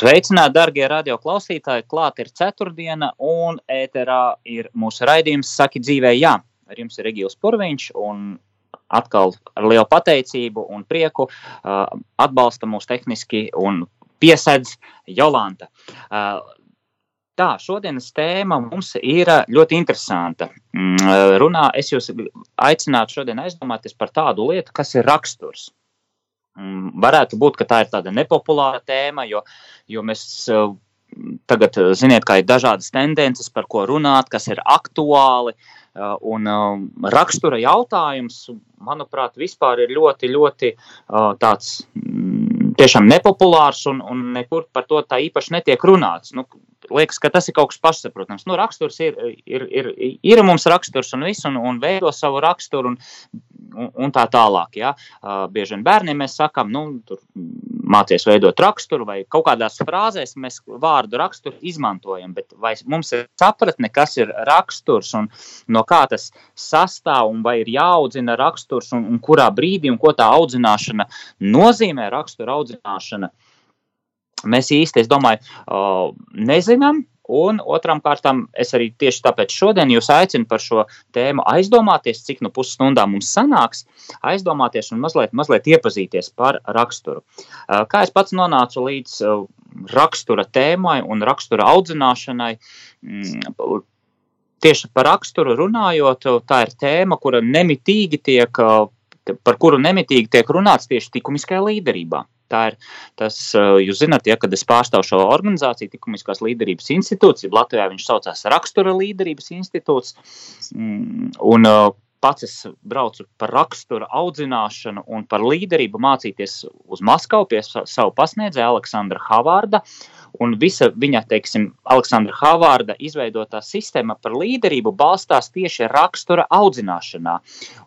Sveicināti, darbie radioklausītāji! Klāt ir ceturtdiena, un ēterā ir mūsu raidījums Saki dzīvē, jā. Ar jums ir Regils Purviņš, un atkal ar lielu pateicību un prieku uh, atbalsta mūs tehniski un piesedz Jolanta. Uh, Tā, šodienas tēma mums ir ļoti interesanta. Mm, runā, es jūs aicinātu šodien aizdomāties par tādu lietu, kas ir raksturs. Mm, varētu būt, ka tā ir tāda nepopulāra tēma, jo, jo mēs eh, tagad, eh, ziniet, kā ir dažādas tendences, par ko runāt, kas ir aktuāli. Eh, un rakstura jautājums, manuprāt, vispār ir ļoti, ļoti tāds mm, tiešām nepopulārs un, un nekur par to tā īpaši netiek runāts. Nu, liekas, ka tas ir kaut kas pašsaprotams. Nu, raksturs ir, ir, ir, ir mums raksturs un viss, un, un veido savu raksturu un, un, un tā tālāk. Ja? Bieži vien bērniem mēs sakām, nu, tur mācies veidot raksturu vai kaut kādās frāzēs mēs vārdu raksturu izmantojam, bet vai mums ir sapratne, kas ir raksturs un no kā tas sastāv un vai ir jāaudzina raksturs un, un kurā brīdī un ko tā audzināšana nozīmē rakstura audzināšana. Mēs īsti, es domāju, nezinām. Un otram kārtam, es arī tieši tāpēc šodien jūs aicinu par šo tēmu aizdomāties, cik nu pusstundā mums sanāks, aizdomāties un mazliet, mazliet iepazīties par raksturu. Kā es pats nonācu līdz rakstura tēmai un rakstura audzināšanai, mm, tieši par raksturu runājot, tā ir tēma, kura nemitīgi tiek, par kuru nemitīgi tiek runāts tieši likumiskajā līderībā. Tā ir tas, jūs zināt, ja, kad es pārstāvu šo organizāciju, Tikumiskās līderības institūts, Latvijā viņš saucās Rakstura līderības institūts. Mm, un, pats es braucu par rakstura audzināšanu un par līderību mācīties uz Maskavu pie savu pasniedzēju Aleksandra Havārda. Un visa viņa, teiksim, Aleksandra Havārda izveidotā sistēma par līderību balstās tieši rakstura audzināšanā.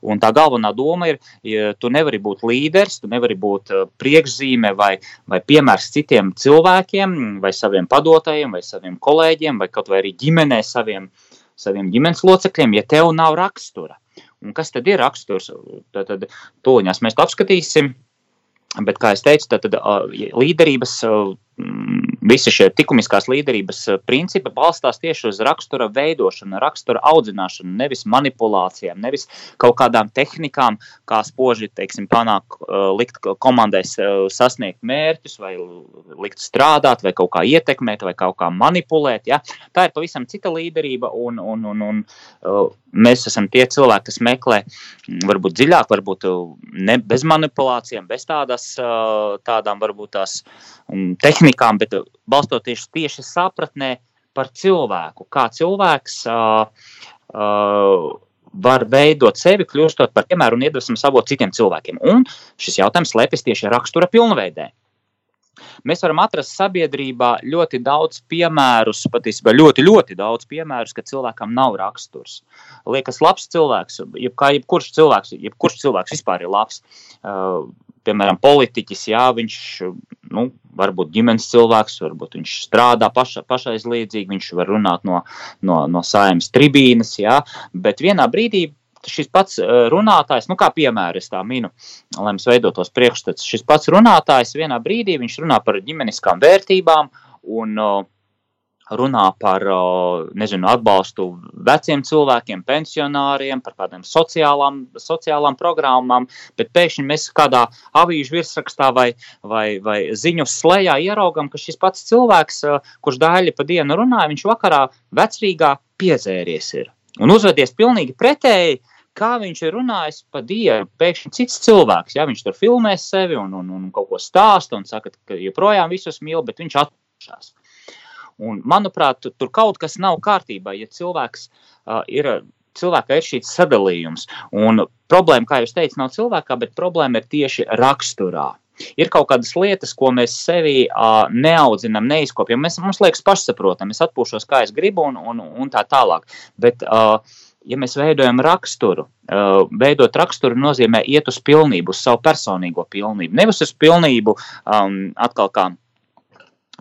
Un tā galvenā doma ir, ja tu nevari būt līderis, tu nevari būt priekšzīme vai, vai piemērs citiem cilvēkiem, vai saviem padotajiem, vai saviem kolēģiem, vai kaut vai arī ģimenē saviem, saviem ģimenes locekļiem, ja tev nav rakstura. Un kas tad ir raksturs? Tad, tad toņās mēs to apskatīsim. Bet, kā jau teicu, tad, tad līderības visi šie likumiskās līderības eh, principi balstās tieši uz rakstura veidošanu, rakstura audzināšanu, nevis manipulācijām, nevis kaut kādām tehnikām, kā spoži teiksim, panāk, eh, likt komandai eh, sasniegt mērķus, vai likt strādāt, vai kaut kā ietekmēt, vai kaut kā manipulēt. Ja? Tā ir pavisam cita līderība, un, un, un, un mēs esam tie cilvēki, kas meklē mm, varbūt dziļāk, varbūt ne, bez manipulācijām, bez tādas, tādām varbūt tās tehnikām tehnikām, bet balstoties tieši sapratnē par cilvēku, kā cilvēks uh, uh, var veidot sevi, kļūstot par piemēru un iedvesmu savot citiem cilvēkiem. Un šis jautājums slēpjas tieši rakstura pilnveidē. Mēs varam atrast sabiedrībā ļoti daudz piemērus, patiesībā ļoti, ļoti daudz piemērus, ka cilvēkam nav raksturs. Liekas, labs cilvēks, jeb kā jebkurš cilvēks, jebkurš cilvēks vispār ir labs. Uh, piemēram, politiķis, jā, viņš nu, varbūt ģimenes cilvēks, varbūt viņš strādā paša, pašaizliedzīgi, viņš var runāt no, no, no saimnes tribīnes, jā, bet vienā brīdī šis pats runātājs, nu kā piemēra es tā minu, lai mums veidotos priekšstats, šis pats runātājs vienā brīdī viņš runā par ģimeniskām vērtībām un uh, runā par nezinu, atbalstu veciem cilvēkiem, pensionāriem, par kādām sociālām, sociālām programmām, bet pēkšņi mēs kādā avīžu virsrakstā vai, vai, vai ziņu slēgā ieraugam, ka šis pats cilvēks, kurš daļai pa dienu runāja, viņš vakarā vecrīgā piedzēries ir un uzvedies pilnīgi pretēji. Kā viņš ir runājis pa dienu, pēkšņi cits cilvēks, ja viņš tur filmē sevi un, un, un kaut ko stāsta un saka, ka joprojām visus mīl, bet viņš atpūšas. Un, manuprāt, tur kaut kas nav kārtībā, ja cilvēks uh, ir. Cilvēkā ir šīs sadalījums. Un problēma, kā jūs teicat, nav cilvēkā, bet problēma ir tieši raksturā. Ir kaut kādas lietas, ko mēs sevī uh, neaudzinām, neizkopjam. Mēs, mums liekas pašsaprotami, es atpūšos, kā es gribu, un, un, un tā tālāk. Bet, uh, ja mēs veidojam raksturu, veidot raksturu nozīmē iet uz pilnību, uz savu personīgo pilnību. Nevis uz pilnību, um, atkal kā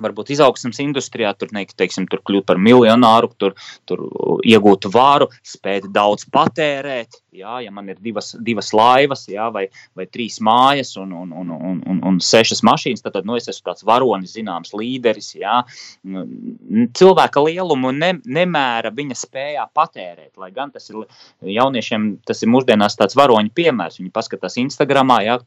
varbūt izaugsmas industrijā, tur, ne, teiksim, tur kļūt par miljonāru, tur, tur iegūt varu, spēt daudz patērēt. Jā, ja man ir divas, divas laivas, jā, vai, vai trīs mājas un, un, un, un, un, un sešas mašīnas, tad, tad nu, es esmu tāds varonis, zināms, līderis. Jā. Cilvēka lielumu ne, nemēra viņa spējā patērēt. Lai gan tas ir jauniešiem, tas ir mūsdienās tāds varoņu piemērs. Viņi paskatās Instagramā, jā,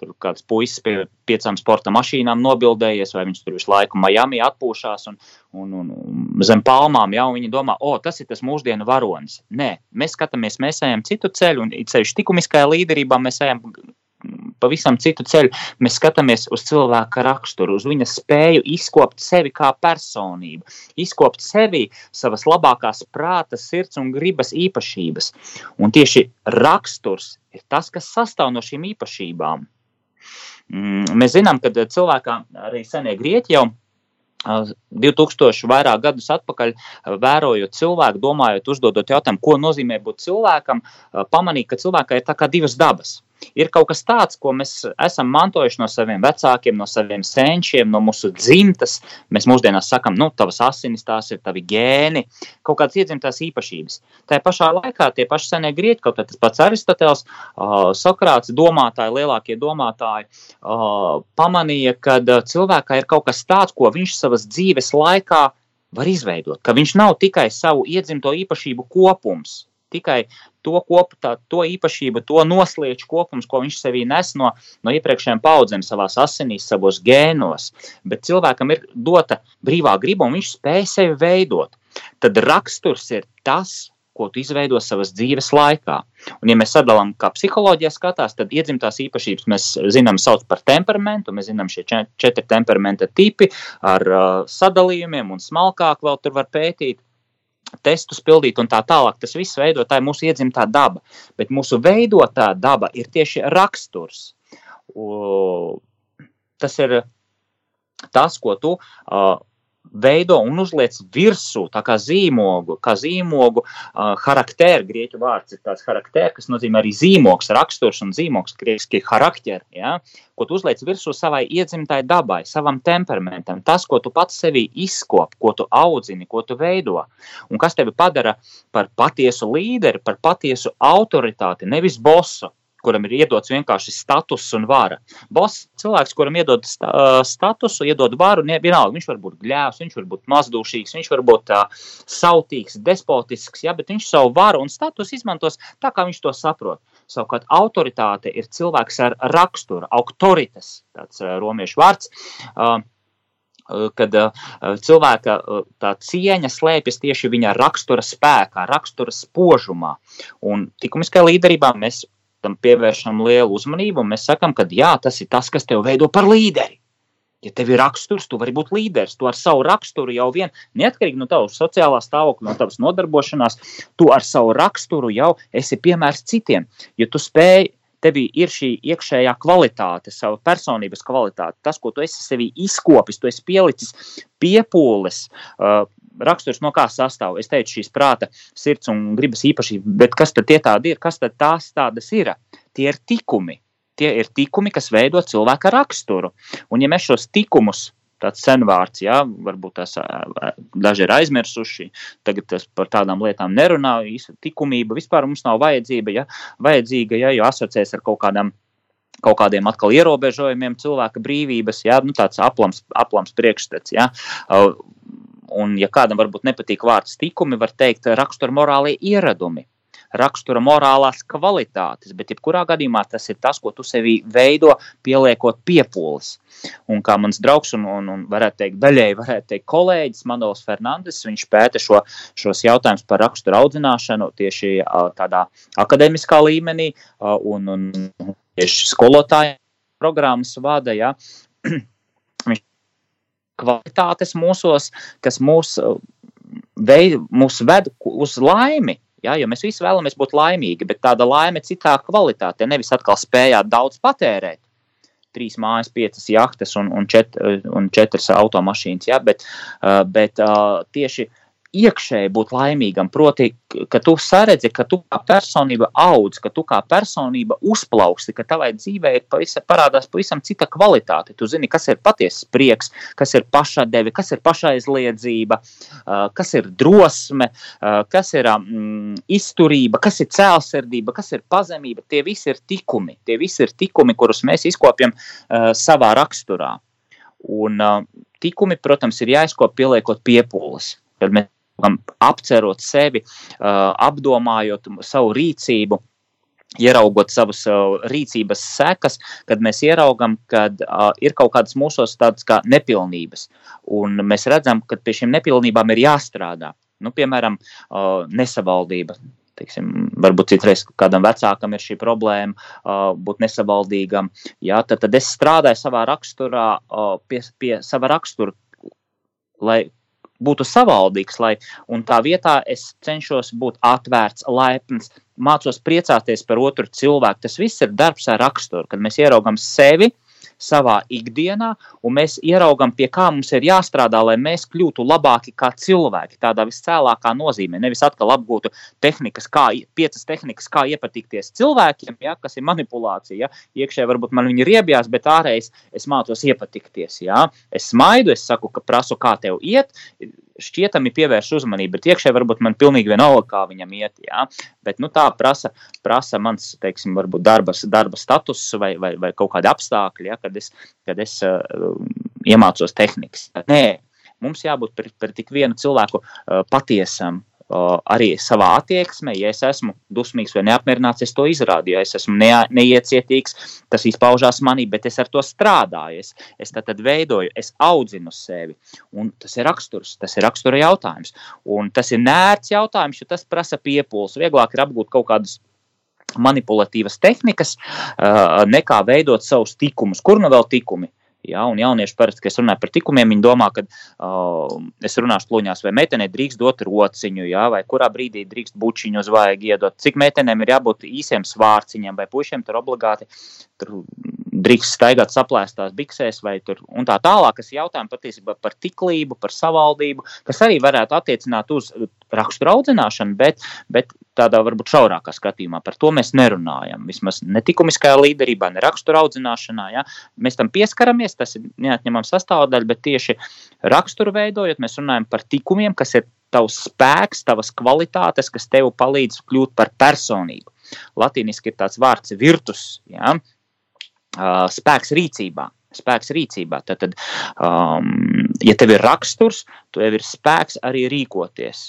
tur kāds puisis pie piecām sporta mašīnām nobildējies, vai viņš tur visu laiku Miami atpūšās un, un, un, un zem palmām, jau viņi domā, o, tas ir tas mūsdienu varonis. Nē, mēs skatāmies, mēs ejam citu ceļu, un ceļš likumiskajā līderībā mēs ejam pavisam citu ceļu. Mēs skatāmies uz cilvēka raksturu, uz viņa spēju izkopt sevi kā personību, izkopt sevi savas labākās prāta, sirds un gribas īpašības. Un tieši raksturs ir tas, kas sastāv no šīm īpašībām. Mm, mēs zinām, ka cilvēkā arī senie grieķi jau 2000 vairāk gadus atpakaļ, vērojot cilvēku, domājot, uzdodot jautājumu, ko nozīmē būt cilvēkam, pamanīja, ka cilvēkā ir tā kā divas dabas ir kaut kas tāds, ko mēs esam mantojuši no saviem vecākiem, no saviem senčiem, no mūsu dzimtas. Mēs mūsdienās sakām, nu, tavas asinis, tās ir tavi gēni, kaut kādas iedzimtās īpašības. Tā pašā laikā tie paši senie grieķi, kaut tas pats Aristoteles, uh, Sokrāts, domātāji, lielākie domātāji, uh, pamanīja, ka cilvēkā ir kaut kas tāds, ko viņš savas dzīves laikā var izveidot, ka viņš nav tikai savu iedzimto īpašību kopums, tikai to, kopu, tā, to īpašību, to noslieču kopums, ko viņš sevī nes no, no iepriekšējām paudzēm, savā asinīs, savos gēnos. Bet cilvēkam ir dota brīvā griba, un viņš spēj sevi veidot. Tad raksturs ir tas, ko tu izveido savas dzīves laikā. Un, ja mēs sadalām, kā psiholoģija skatās, tad iedzimtās īpašības mēs zinām, sauc par temperamentu. Mēs zinām, šie četri temperamenta tipi ar uh, sadalījumiem, un smalkāk vēl tur var pētīt testus pildīt un tā tālāk. Tas viss veido tā mūsu iedzimtā daba. Bet mūsu veidotā daba ir tieši raksturs. Tas ir tas, ko tu veido un uzliec virsū, tā kā zīmogu, kā zīmogu uh, charakteru, grieķu vārds ir tāds charakter, kas nozīmē arī zīmogs, raksturs un zīmogs, grieķiski charakter, ja, ko tu uzliec virsū savai iedzimtai dabai, savam temperamentam, tas, ko tu pats sevī izkop, ko tu audzini, ko tu veido, un kas tevi padara par patiesu līderi, par patiesu autoritāti, nevis bosu, kuram ir iedots vienkārši status un vara. Boss cilvēks, kuram iedod sta, uh, statusu, iedod varu, ne, vienalga, viņš var būt gļēvs, viņš var būt mazdūšīgs, viņš var būt uh, sautīgs, despotisks, ja, bet viņš savu varu un statusu izmantos tā, kā viņš to saprot. Savukārt autoritāte ir cilvēks ar raksturu, autoritas, tāds uh, romiešu vārds. Uh, kad uh, cilvēka uh, tā cieņa slēpjas tieši viņa rakstura spēkā, rakstura spožumā. Un likumiskajā līderībā mēs tam pievēršam lielu uzmanību, un mēs sakām, ka jā, tas ir tas, kas tev veido par līderi. Ja tev ir raksturs, tu vari būt līderis. Tu ar savu raksturu jau vien, neatkarīgi no tavas sociālā stāvokļa, no tavas nodarbošanās, tu ar savu raksturu jau esi piemērs citiem. Ja tu spēj, tevī ir šī iekšējā kvalitāte, sava personības kvalitāte, tas, ko tu esi sevī izkopis, tu esi pielicis piepūles, uh, raksturs no kā sastāv. Es teicu, šīs prāta, sirds un gribas īpašība, bet kas tad tādi ir? Kas tad tās tādas ir? Tie ir tikumi. Tie ir tikumi, kas veido cilvēka raksturu. Un ja mēs šos tikumus tāds senvārds, jā, varbūt tas daži ir aizmirsuši, tagad tas par tādām lietām nerunā, likumība vispār mums nav vajadzība, ja, vajadzīga, ja, jo asociēs ar kaut kādām kaut kādiem atkal ierobežojumiem cilvēka brīvības, jā, nu, tāds aplams, aplams priekšstats. Jā. Un, ja kādam varbūt nepatīk vārds tikumi, var teikt rakstura morālie ieradumi, rakstura morālās kvalitātes, bet jebkurā gadījumā tas ir tas, ko tu sevī veido, pieliekot piepūles. Un kā mans draugs un, un, un varētu teikt, daļēji varētu teikt kolēģis Manuels Fernandes, viņš pēta šo, šos jautājumus par rakstura audzināšanu tieši tādā akademiskā līmenī un, un tieši skolotāju programmas vada, ja, kvalitātes mūsos, kas mūs, uh, veid, mūs ved uz laimi. Ja, jo mēs visi vēlamies būt laimīgi, bet tāda laime citā kvalitātē, nevis atkal spējāt daudz patērēt. trīs mājas, piecas jahtas un, un, čet, un četras automašīnas. Ja? Bet, bet tieši iekšēji būt laimīgam. Proti, ka tu saredzi, ka tu kā personība audz, ka tu kā personība uzplauksti, ka tavai dzīvē ir pavisam, parādās pavisam cita kvalitāte. Tu zini, kas ir patiesas prieks, kas ir pašadevi, kas ir pašaizliedzība, kas ir drosme, kas ir mm, izturība, kas ir cēlsirdība, kas ir pazemība. Tie visi ir tikumi. Tie visi ir tikumi, kurus mēs izkopjam savā raksturā. Un tikumi, protams, ir jāizkop pieliekot piepūles. Kad mēs apcerot sevi, apdomājot savu rīcību, ieraugot savas rīcības sekas, kad mēs ieraugam, ka ir kaut kādas mūsos tādas kā nepilnības. Un mēs redzam, ka pie šīm nepilnībām ir jāstrādā. Nu, piemēram, nesavaldība. Teiksim, varbūt citreiz kādam vecākam ir šī problēma, uh, būt nesavaldīgam. Jā, tad, tad es strādāju savā raksturā, uh, pie, pie sava rakstura, lai būtu savaldīgs, lai tā vietā es cenšos būt atvērts, laipns, mācos priecāties par otru cilvēku. Tas viss ir darbs ar raksturu, kad mēs ieraugam sevi savā ikdienā, un mēs ieraugam, pie kā mums ir jāstrādā, lai mēs kļūtu labāki kā cilvēki. Tādā viscēlākā nozīmē. Nevis atkal apgūtu tehnikas, kā, piecas tehnikas, kā iepatikties cilvēkiem, ja, kas ir manipulācija. Ja. Iekšēji varbūt man viņi ir riebjās, bet ārējais es mācos iepatikties. Ja. Es smaidu, es saku, ka prasu, kā tev iet šķietami pievērš uzmanību, bet iekšēji varbūt man pilnīgi vienalga, kā viņam iet. Jā. Bet nu, tā prasa, prasa mans, teiksim, varbūt darbas, darba status vai, vai, vai kaut kādi apstākļi, ja, kad es, kad es uh, iemācos tehnikas. Nē, mums jābūt pret, pret tik vienu cilvēku uh, patiesam, arī savā attieksmē, ja es esmu dusmīgs vai neapmierināts, es to izrādu. Ja es esmu ne, neiecietīgs, tas izpaužās manī, bet es ar to strādāju. Es, es tad, tad veidoju, es audzinu sevi. Un tas ir raksturs, tas ir rakstura jautājums. Un tas ir nērts jautājums, jo tas prasa piepūles. Vieglāk ir apgūt kaut kādus manipulatīvas tehnikas, nekā veidot savus tikumus. Kur nu vēl tikumi? Ja, un jaunieši parasti, kad es runāju par tikumiem, viņi domā, ka uh, es runāšu pluņās, vai meitenei drīkst dot rociņu, ja, vai kurā brīdī drīkst bučiņu uz vajag iedot, cik meitenēm ir jābūt īsiem svārciņiem, vai pušiem tur obligāti tur drīkst staigāt saplēstās biksēs, vai tur un tā tālāk, kas jautājumi patiesībā par tiklību, par savaldību, kas arī varētu attiecināt uz raksturu audzināšanu, bet, bet tādā varbūt šaurākā skatījumā par to mēs nerunājam. Vismaz netikumiskajā līderībā, ne rakstura audzināšanā. Ja? Mēs tam pieskaramies, tas ir neatņemama sastāvdaļa, bet tieši raksturu veidojot, mēs runājam par tikumiem, kas ir tavs spēks, tavas kvalitātes, kas tev palīdz kļūt par personību. Latīniski ir tāds vārds virtus, ja? Spēks rīcībā. Spēks rīcībā. Tad, tad um, ja tev ir raksturs, tev ir spēks arī rīkoties.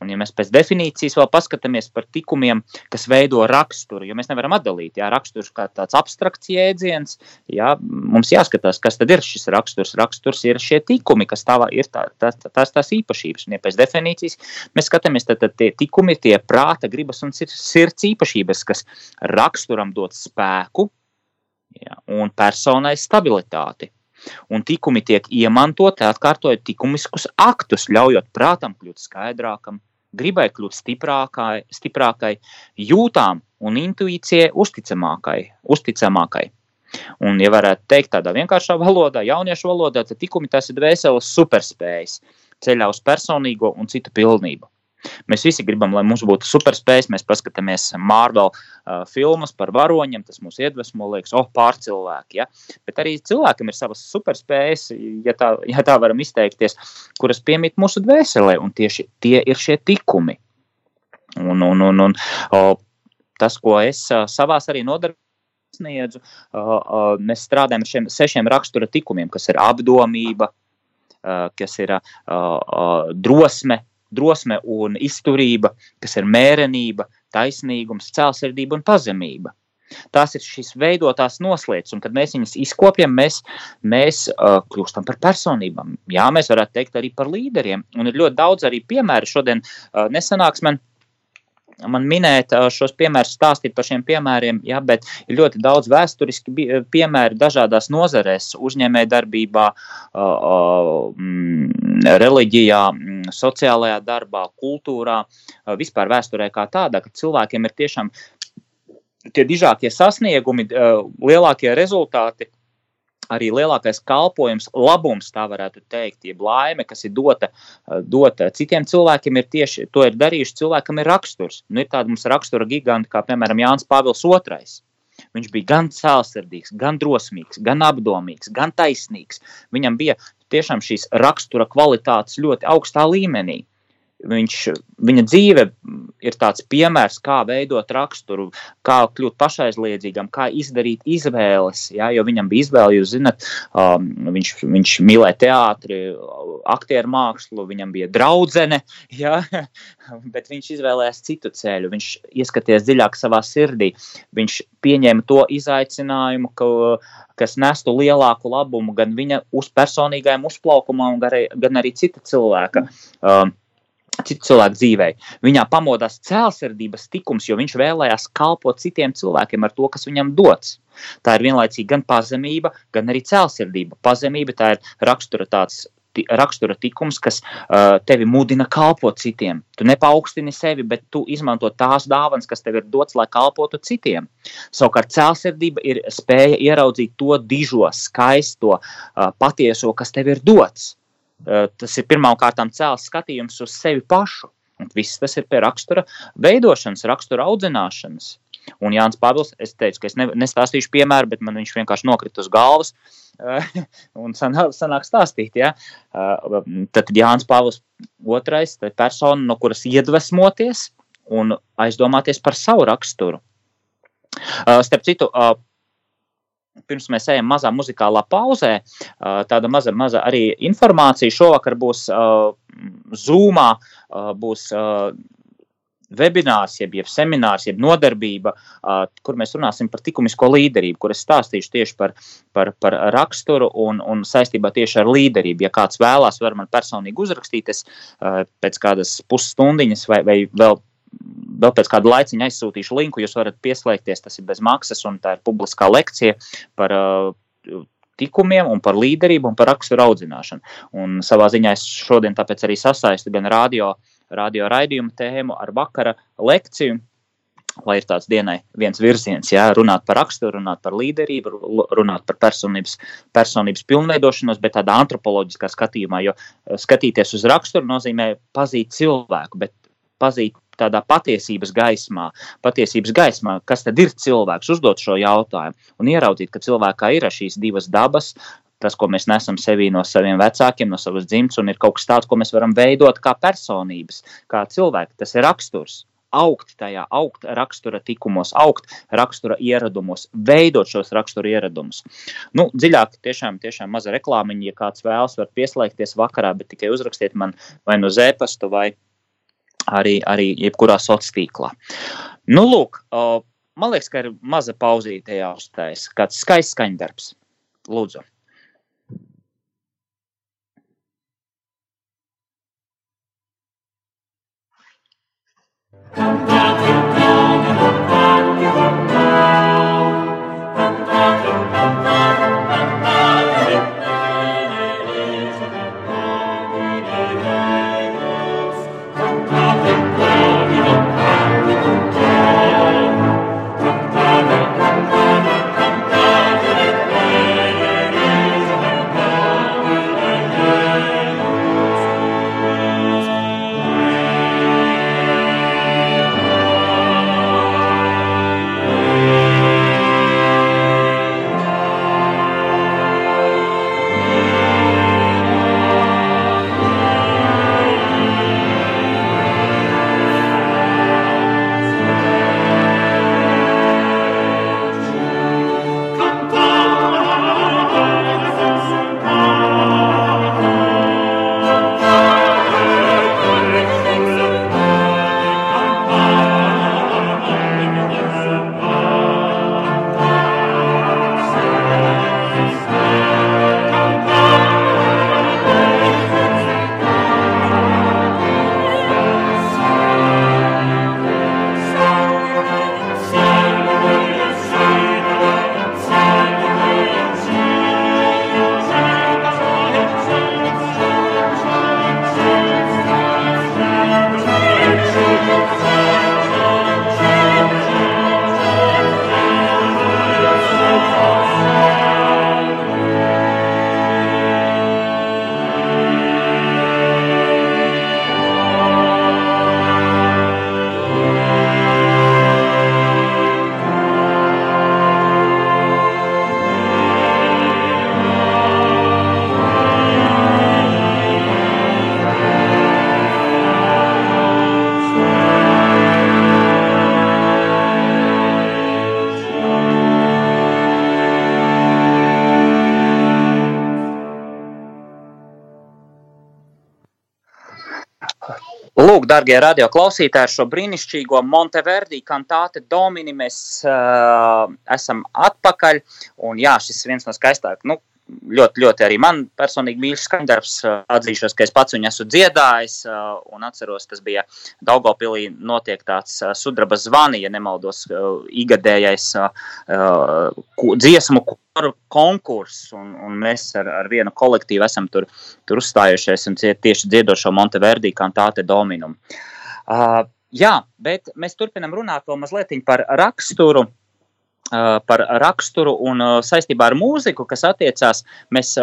Un, ja mēs pēc definīcijas vēl paskatāmies par tikumiem, kas veido raksturu, jo mēs nevaram atdalīt, jā, raksturs kā tāds abstrakts jēdziens, jā, mums jāskatās, kas tad ir šis raksturs. Raksturs ir šie tikumi, kas tā ir tā, tā, tās tās īpašības. Un, ja pēc definīcijas mēs skatāmies, tad, tad tie tikumi ir tie prāta, gribas un sirds īpašības, kas raksturam dod spēku jā, un personai stabilitāti un tikumi tiek iemantoti, atkārtojot likumiskus aktus, ļaujot prātam kļūt skaidrākam, gribai kļūt stiprākai, stiprākai jūtām un intuīcijai uzticamākai. uzticamākai. Un, ja varētu teikt tādā vienkāršā valodā, jauniešu valodā, tad tikumi tas ir dvēseles superspējas ceļā uz personīgo un citu pilnību. Mēs visi gribam, lai mums būtu superspējas. Mēs paskatāmies Marvel uh, filmas par varoņiem, tas mūs iedvesmo, liekas, oh, pārcilvēki. Ja? Bet arī cilvēkam ir savas superspējas, ja tā, ja tā varam izteikties, kuras piemīt mūsu dvēselē, un tieši tie ir šie tikumi. Un, un, un, un, o, tas, ko es uh, savās arī nodarbojos, sniedzu, uh, uh, mēs strādājam ar šiem sešiem rakstura tikumiem, kas ir apdomība, uh, kas ir uh, uh, drosme, drosme un izturība, kas ir mērenība, taisnīgums, cēlsirdība un pazemība. Tās ir šīs veidotās noslēdzes, un kad mēs viņus izkopjam, mēs, mēs uh, kļūstam par personībām. Jā, mēs varētu teikt arī par līderiem. Un ir ļoti daudz arī piemēru. Šodien uh, nesanāks man man minēt šos piemērus, stāstīt par šiem piemēriem, jā, bet ir ļoti daudz vēsturiski piemēri dažādās nozarēs, uzņēmējdarbībā, mm, reliģijā, mm, sociālajā darbā, kultūrā, vispār vēsturē kā tādā, ka cilvēkiem ir tiešām tie dižākie sasniegumi, lielākie rezultāti arī lielākais kalpojums, labums, tā varētu teikt, jeb laime, kas ir dota, dota citiem cilvēkiem, ir tieši to ir darījuši cilvēkam, ir raksturs. Nu, ir tāda mums rakstura giganti, kā piemēram Jānis Pāvils II. Viņš bija gan cēlsirdīgs, gan drosmīgs, gan apdomīgs, gan taisnīgs. Viņam bija tiešām šīs rakstura kvalitātes ļoti augstā līmenī. Viņš, viņa dzīve ir tāds piemērs, kā veidot raksturu, kā kļūt pašaizliedzīgam, kā izdarīt izvēles. Ja, jo viņam bija izvēle, jūs zināt, um, viņš, viņš mīlēja teātri, aktieru mākslu, viņam bija draudzene, ja, bet viņš izvēlējās citu ceļu. Viņš ieskatījās dziļāk savā sirdī. Viņš pieņēma to izaicinājumu, ka, kas nestu lielāku labumu gan viņa uz personīgajam uzplaukumam, gan arī, gan arī cita cilvēka. Um, citu cilvēku dzīvē. Viņā pamodās cēlsirdības tikums, jo viņš vēlējās kalpot citiem cilvēkiem ar to, kas viņam dots. Tā ir vienlaicīgi gan pazemība, gan arī cēlsirdība. Pazemība tā ir rakstura tāds. Rakstura tikums, kas uh, tevi mudina kalpot citiem. Tu nepaukstini sevi, bet tu izmanto tās dāvanas, kas tev ir dots, lai kalpotu citiem. Savukārt, cēlsirdība ir spēja ieraudzīt to dižo, skaisto, uh, patieso, kas tev ir dots tas ir pirmkārt cēlus skatījums uz sevi pašu. Un viss tas ir pie rakstura veidošanas, rakstura audzināšanas. Un Jānis Pāvils, es teicu, ka es ne, nestāstīšu piemēru, bet man viņš vienkārši nokrita uz galvas uh, un sanāk, sanāk stāstīt. Ja? Uh, tad Jānis Pāvils otrais, tā ir persona, no kuras iedvesmoties un aizdomāties par savu raksturu. Starp citu, pirms mēs ejam mazā muzikālā pauzē, tāda maza, maza arī informācija. Šovakar būs Zoomā, būs webinārs, jeb, jeb seminārs, jeb nodarbība, uh, kur mēs runāsim par likumisko līderību, kur es stāstīšu tieši par, par, par raksturu un, un saistībā tieši ar līderību. Ja kāds vēlās, var man personīgi uzrakstīt, es uh, pēc kādas pusstundiņas vai, vai vēl vēl pēc kāda laiciņa aizsūtīšu linku, jūs varat pieslēgties. Tas ir bez maksas, un tā ir publiskā lekcija par uh, tikumiem, un par līderību un par raksturu audzināšanu. Un savā ziņā es šodien tāpēc arī sasaistu gan radio, radio raidījumu tēmu ar vakara lekciju. Lai ir tāds dienai viens virziens, jā, runāt par raksturu, runāt par līderību, runāt par personības, personības pilnveidošanos, bet tādā antropoloģiskā skatījumā, jo skatīties uz raksturu nozīmē pazīt cilvēku, bet pazīt tādā patiesības gaismā, patiesības gaismā, kas tad ir cilvēks, uzdot šo jautājumu un ieraudzīt, ka cilvēkā ir šīs divas dabas, tas, ko mēs nesam sevī no saviem vecākiem, no savas dzimtas, un ir kaut kas tāds, ko mēs varam veidot kā personības, kā cilvēki. Tas ir raksturs. Augt tajā, augt rakstura tikumos, augt rakstura ieradumos, veidot šos rakstura ieradumus. Nu, dziļāk, tiešām, tiešām maza reklāmiņa, ja kāds vēlas, var pieslēgties vakarā, bet tikai uzrakstiet man vai no zēpastu vai arī, arī jebkurā sociālā tīklā. Nu, lūk, man liekas, ka ir maza pauzīte jāuztais. Kāds skaists skaņdarbs. Lūdzu. Darbie radioklausītāji, ar šo brīnišķīgo Monteverdi kantāte Domini mēs uh, esam atpakaļ. Un jā, šis viens no skaistākajiem, nu, ļoti, ļoti arī man personīgi mīļš skandarbs. Atzīšos, ka es pats viņu esmu dziedājis un atceros, tas bija Daugopilī notiek tāds sudraba zvani, ja nemaldos, igadējais dziesmu konkurss, un, un mēs ar, ar vienu kolektīvu esam tur, tur uzstājušies un tieši dziedošo Monteverdi kantāte Dominum. Uh, jā, bet mēs turpinam runāt vēl mazliet par raksturu par raksturu un saistībā ar mūziku, kas attiecās, mēs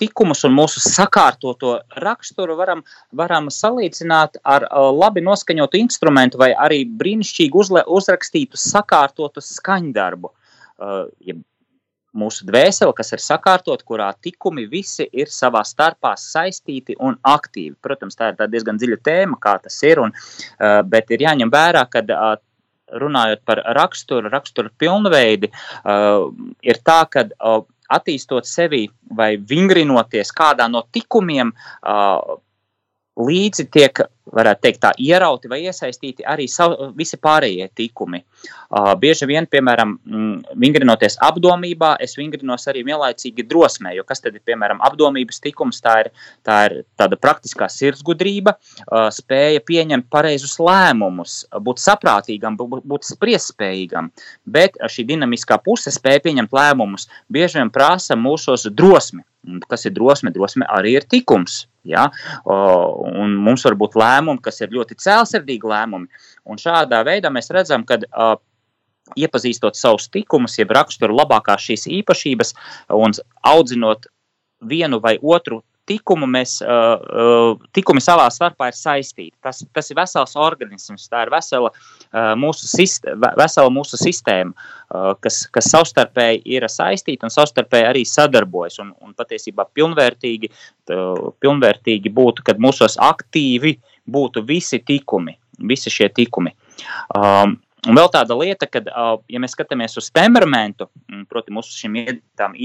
tikumus un mūsu sakārtoto raksturu varam, varam salīdzināt ar labi noskaņotu instrumentu vai arī brīnišķīgi uzle, uzrakstītu, sakārtotu skaņdarbu. Ja mūsu dvēsele, kas ir sakārtot, kurā tikumi visi ir savā starpā saistīti un aktīvi. Protams, tā ir diezgan dziļa tēma, kā tas ir, un, bet ir jāņem vērā, ka runājot par raksturu, raksturu pilnveidi, uh, ir tā, ka uh, attīstot sevi vai vingrinoties kādā no tikumiem, uh, līdzi tiek varētu teikt, tā ierauti vai iesaistīti arī savu, visi pārējie tikumi. Uh, bieži vien, piemēram, mm, vingrinoties apdomībā, es vingrinos arī vienlaicīgi drosmē, jo kas tad ir, piemēram, apdomības tikums, tā ir, tā ir tāda praktiskā sirdsgudrība, uh, spēja pieņemt pareizus lēmumus, būt saprātīgam, būt, būt spriestspējīgam, bet šī dinamiskā puse spēja pieņemt lēmumus bieži vien prasa mūsos drosmi. Kas ir drosme? Drosme arī ir tikums. Ja? Un mums var būt lēmumi, kas ir ļoti cēlsirdīgi lēmumi. Un šādā veidā mēs redzam, ka iepazīstot savus tikumus, jeb raksturu labākās šīs īpašības un audzinot vienu vai otru tikumu mēs, tikumi savā starpā ir saistīti. Tas, tas ir vesels organisms, tā ir vesela, mūsu, sistēma, vesela mūsu sistēma, kas, kas savstarpēji ir saistīta un savstarpēji arī sadarbojas. Un, un patiesībā pilnvērtīgi, pilnvērtīgi būtu, kad mūsos aktīvi būtu visi tikumi, visi šie tikumi. Um, Un vēl tāda lieta, ka, ja mēs skatāmies uz temperamentu, proti, mūsu šīm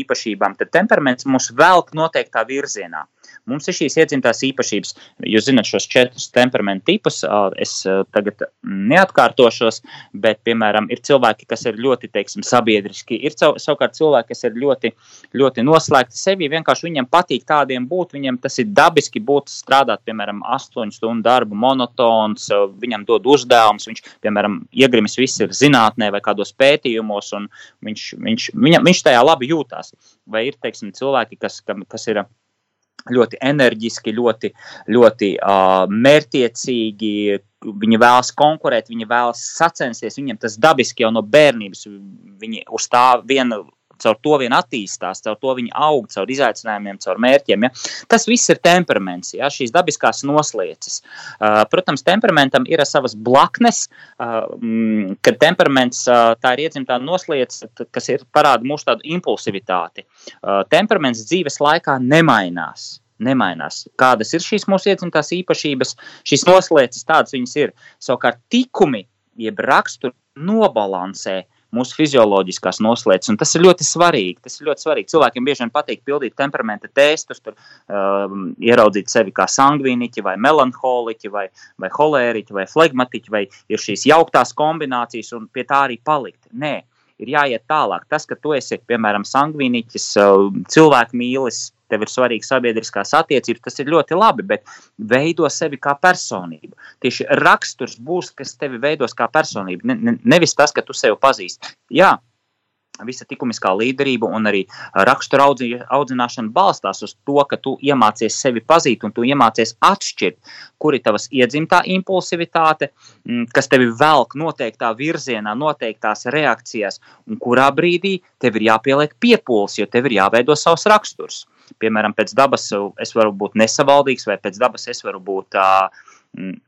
īpašībām, tad temperaments mūs velk noteiktā virzienā. Mums ir šīs iedzimtās īpašības. Jūs zināt šos četrus temperamentu tipus. Es tagad neatkārtošos, bet, piemēram, ir cilvēki, kas ir ļoti, teiksim, sabiedriski. Ir savukārt cilvēki, kas ir ļoti, ļoti noslēgti sevi. Vienkārši viņiem patīk tādiem būt. Viņiem tas ir dabiski būt strādāt, piemēram, astoņu stundu darbu, monotons. Viņam dod uzdevums. Viņš, piemēram, iegrimis viss ir zinātnē vai kādos pētījumos, un viņš, viņš, viņam, viņš tajā labi jūtās. Vai ir, teiksim, cilvēki, kas, kas ir ļoti enerģiski, ļoti, ļoti uh, mērķiecīgi. Viņi vēlas konkurēt, viņi vēlas sacensties. Viņiem tas dabiski jau no bērnības. Viņi uz tā viena caur to vien attīstās, caur to viņi aug, caur izaicinājumiem, caur mērķiem. Ja? Tas viss ir temperaments, ja? šīs dabiskās noslēdzes. Uh, protams, temperamentam ir savas blaknes, uh, mm, kad temperaments uh, tā ir iedzimtā noslēdze, kas ir parāda mūsu tādu impulsivitāti. Uh, temperaments dzīves laikā nemainās nemainās. Kādas ir šīs mūsu iedzimtās īpašības, šīs noslēdzes, tādas viņas ir. Savukārt, tikumi, jeb raksturi nobalansē mūsu fizioloģiskās noslēdzes. Un tas ir ļoti svarīgi. Tas ir ļoti svarīgi. Cilvēkiem bieži vien patīk pildīt temperamenta testus, tur, um, ieraudzīt sevi kā sangvīniķi, vai melanholiķi, vai, vai holēriķi, vai flegmatiķi, vai ir šīs jauktās kombinācijas, un pie tā arī palikt. Nē, ir jāiet tālāk. Tas, ka tu esi, piemēram, sangvīniķis, uh, cilvēku mīlis, tev ir svarīgas sabiedriskās attiecības, tas ir ļoti labi, bet veido sevi kā personību. Tieši raksturs būs, kas tevi veidos kā personību, ne, ne, nevis tas, ka tu sevi pazīsti. Jā, visa likumiskā līderība un arī rakstura audzināšana balstās uz to, ka tu iemācies sevi pazīt un tu iemācies atšķirt, kur ir tavas iedzimtā impulsivitāte, mm, kas tevi velk noteiktā virzienā, noteiktās reakcijās, un kurā brīdī tev ir jāpieliek piepūles, jo tev ir jāveido savs raksturs. Piemēram, pēc dabas es varu būt nesavaldīgs, vai pēc dabas es varu būt uh,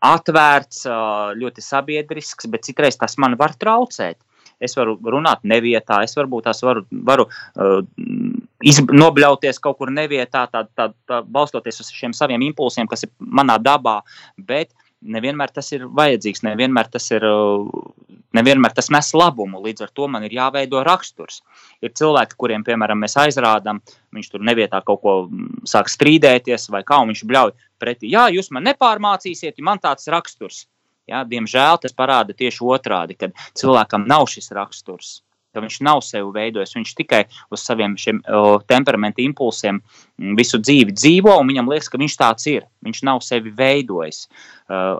atvērts, uh, ļoti sabiedrisks, bet citreiz tas man var traucēt. Es varu runāt nevietā, es varbūt tās varu, varu uh, nobļauties kaut kur nevietā, tā, tā, tā, balstoties uz šiem saviem impulsiem, kas ir manā dabā. Bet nevienmēr tas ir vajadzīgs, nevienmēr tas ir. Nevienmēr tas nes labumu, līdz ar to man ir jāveido raksturs. Ir cilvēki, kuriem, piemēram, mēs aizrādām, viņš tur nevietā kaut ko mm, sāk strīdēties, vai kā viņš bļauj pretī. Jā, jūs man nepārmācīsiet, ja man tāds raksturs. Jā, diemžēl tas parāda tieši otrādi, kad cilvēkam nav šis raksturs viņš nav sevi veidojis. Viņš tikai uz saviem šiem o, temperamentu impulsiem visu dzīvi dzīvo, un viņam liekas, ka viņš tāds ir. Viņš nav sevi veidojis. Uh,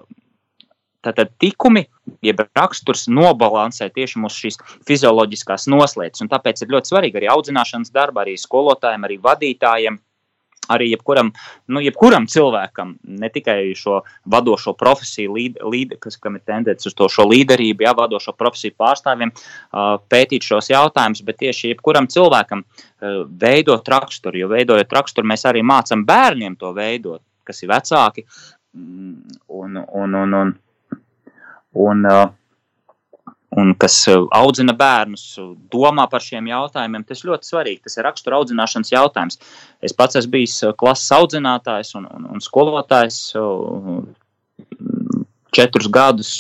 Tātad tikumi, jeb raksturs nobalansē tieši mūsu fizioloģiskās noslēdzes. Tāpēc ir ļoti svarīgi arī audzināšanas darba, arī skolotājiem, arī vadītājiem arī jebkuram, nu, jebkuram cilvēkam, ne tikai šo vadošo profesiju, līd, līd, kas, kam ir tendence uz to līderību, jā, vadošo profesiju pārstāvjiem, pētīt šos jautājumus, bet tieši jebkuram cilvēkam veidot raksturu, jo veidojot raksturu, mēs arī mācām bērniem to veidot, kas ir vecāki. Mm, un, un, un, un, un, un un kas uh, audzina bērnus, domā par šiem jautājumiem. Tas ļoti svarīgi. Tas ir rakstura audzināšanas jautājums. Es pats esmu bijis uh, klases audzinātājs un, un, un skolotājs uh, četrus gadus,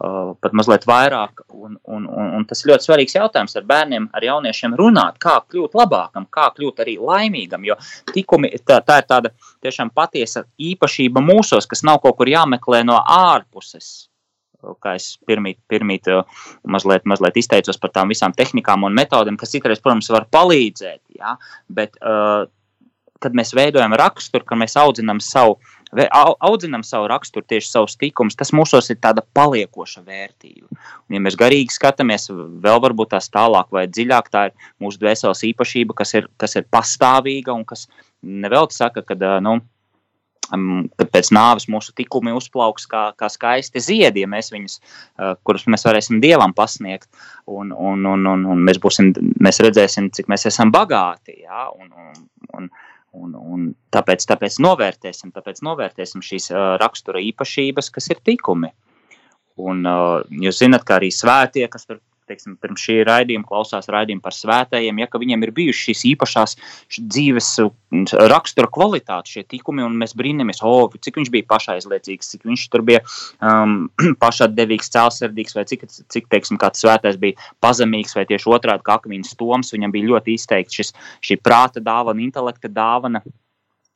pat mazliet vairāk. Un, un, un, un tas ir ļoti svarīgs jautājums ar bērniem, ar jauniešiem runāt, kā kļūt labākam, kā kļūt arī laimīgam. Jo tikumi, tā, tā ir tāda patiesa īpašība mūsos, kas nav kaut kur jāmeklē no ārpuses kā es pirmīt, pirmīt mazliet, mazliet izteicos par tām visām tehnikām un metodēm, kas citreiz, protams, var palīdzēt. Ja? Bet, uh, kad mēs veidojam raksturu, kad mēs audzinām savu, audzinām savu raksturu, tieši savus tikumus, tas mūsos ir tāda paliekoša vērtība. Un, ja mēs garīgi skatāmies vēl varbūt tās tālāk vai dziļāk, tā ir mūsu dvēseles īpašība, kas ir, kas ir pastāvīga un kas nevelti saka, ka, nu, kad pēc nāves mūsu tikumi uzplauks kā, kā skaisti ziedi, ja mēs viņus, kurus mēs varēsim dievam pasniegt, un, un, un, un, un mēs, būsim, mēs redzēsim, cik mēs esam bagāti. Ja? Un, un, un, un, un tāpēc, tāpēc, novērtēsim, tāpēc novērtēsim šīs rakstura īpašības, kas ir tikumi. Un, jūs zināt, ka arī svētie, kas tur teiksim, pirms šī raidījuma klausās raidījumu par svētējiem, ja viņiem ir bijušas šīs īpašās dzīves rakstura kvalitātes, šie tikumi, un mēs brīnamies, oh, cik viņš bija pašaizliecīgs, cik viņš tur bija um, pašatdevīgs, cēlsirdīgs, vai cik, cik teiksim, kāds svētais bija pazemīgs, vai tieši otrādi, kā akmeņš toms, viņam bija ļoti izteikts šis, šī prāta dāvana, intelekta dāvana.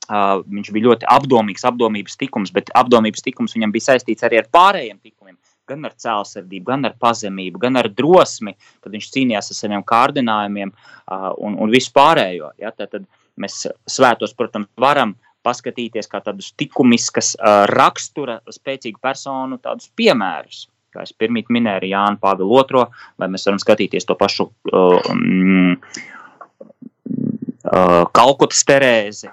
Uh, viņš bija ļoti apdomīgs, apdomības tikums, bet apdomības tikums viņam bija saistīts arī ar pārējiem tikumiem gan ar cēlsirdību, gan ar pazemību, gan ar drosmi, kad viņš cīnījās ar saviem kārdinājumiem uh, un, un vispārējo. Ja? Tad, tad mēs svētos, protams, varam paskatīties kā tādus likumiskas uh, rakstura spēcīgu personu tādus piemērus. Kā es pirmīt minēju, Jānu Pāvilu II, vai mēs varam skatīties to pašu uh, um, uh, Kalkutas Terēzi.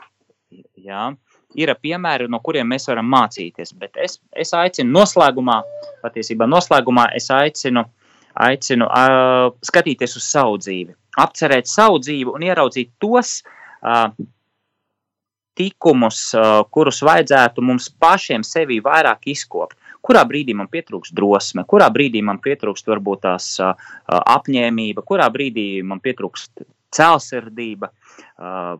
Ja? Ir piemēri, no kuriem mēs varam mācīties. Bet es, es aicinu noslēgumā, patiesībā noslēgumā es aicinu, aicinu uh, skatīties uz savu dzīvi, apcerēt savu dzīvi un ieraudzīt tos uh, tikumus, uh, kurus vajadzētu mums pašiem sevi vairāk izkopt. Kurā brīdī man pietrūkst drosme, kurā brīdī man pietrūkst varbūt tās uh, apņēmība, kurā brīdī man pietrūkst cēlsirdība,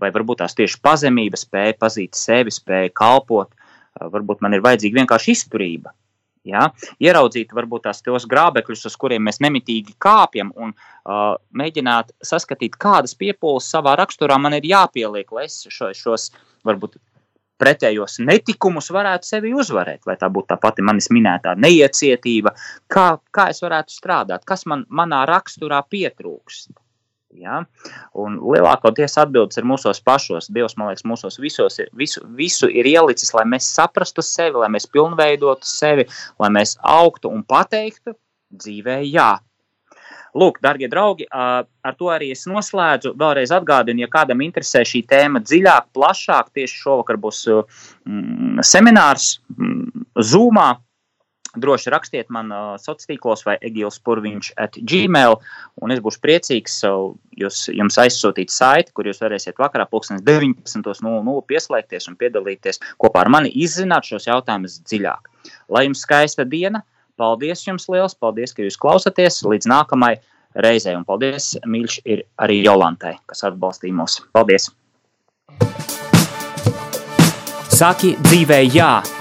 vai varbūt tās tieši pazemība, spēja pazīt sevi, spēja kalpot. Varbūt man ir vajadzīga vienkārši izturība. Ja? Ieraudzīt, varbūt tās tos grābekļus, uz kuriem mēs nemitīgi kāpjam, un uh, mēģināt saskatīt, kādas piepūles savā raksturā man ir jāpieliek, lai es šo, šos varbūt pretējos netikumus varētu sevi uzvarēt. Vai tā būtu tā pati manis minētā neiecietība, kā, kā es varētu strādāt, kas man manā raksturā pietrūkst. Ja? Un lielākoties atbildes ir mūsos pašos. Dievs, man liekas, mūsos visos ir, visu, visu ir ielicis, lai mēs saprastu sevi, lai mēs pilnveidotu sevi, lai mēs augtu un pateiktu dzīvē jā. Lūk, darbie draugi, ar to arī es noslēdzu. Vēlreiz atgādinu, ja kādam interesē šī tēma dziļāk, plašāk, tieši šovakar būs mm, seminārs mm, Zoomā Droši rakstiet man uh, sociālos tīklos vai Egīls Purviņš at gmail, un es būšu priecīgs uh, jūs, jums aizsūtīt saiti, kur jūs varēsiet vakarā pulkstenes 19.00 pieslēgties un piedalīties kopā ar mani, izzināt šos jautājumus dziļāk. Lai jums skaista diena, paldies jums liels, paldies, ka jūs klausaties, līdz nākamai reizei, un paldies, mīļš, ir arī Jolantai, kas atbalstīja mūs. Paldies! Saki dzīvē jā!